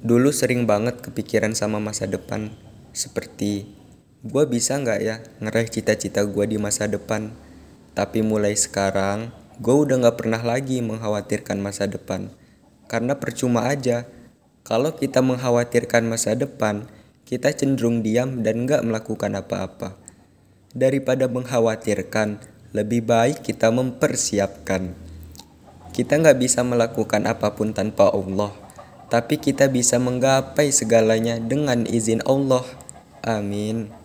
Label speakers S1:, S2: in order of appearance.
S1: Dulu sering banget kepikiran sama masa depan, seperti gue bisa nggak ya ngeraih cita-cita gue di masa depan. Tapi mulai sekarang, gue udah nggak pernah lagi mengkhawatirkan masa depan, karena percuma aja. Kalau kita mengkhawatirkan masa depan, kita cenderung diam dan nggak melakukan apa-apa. Daripada mengkhawatirkan, lebih baik kita mempersiapkan. Kita nggak bisa melakukan apa pun tanpa Allah tapi kita bisa menggapai segalanya dengan izin Allah. Amin.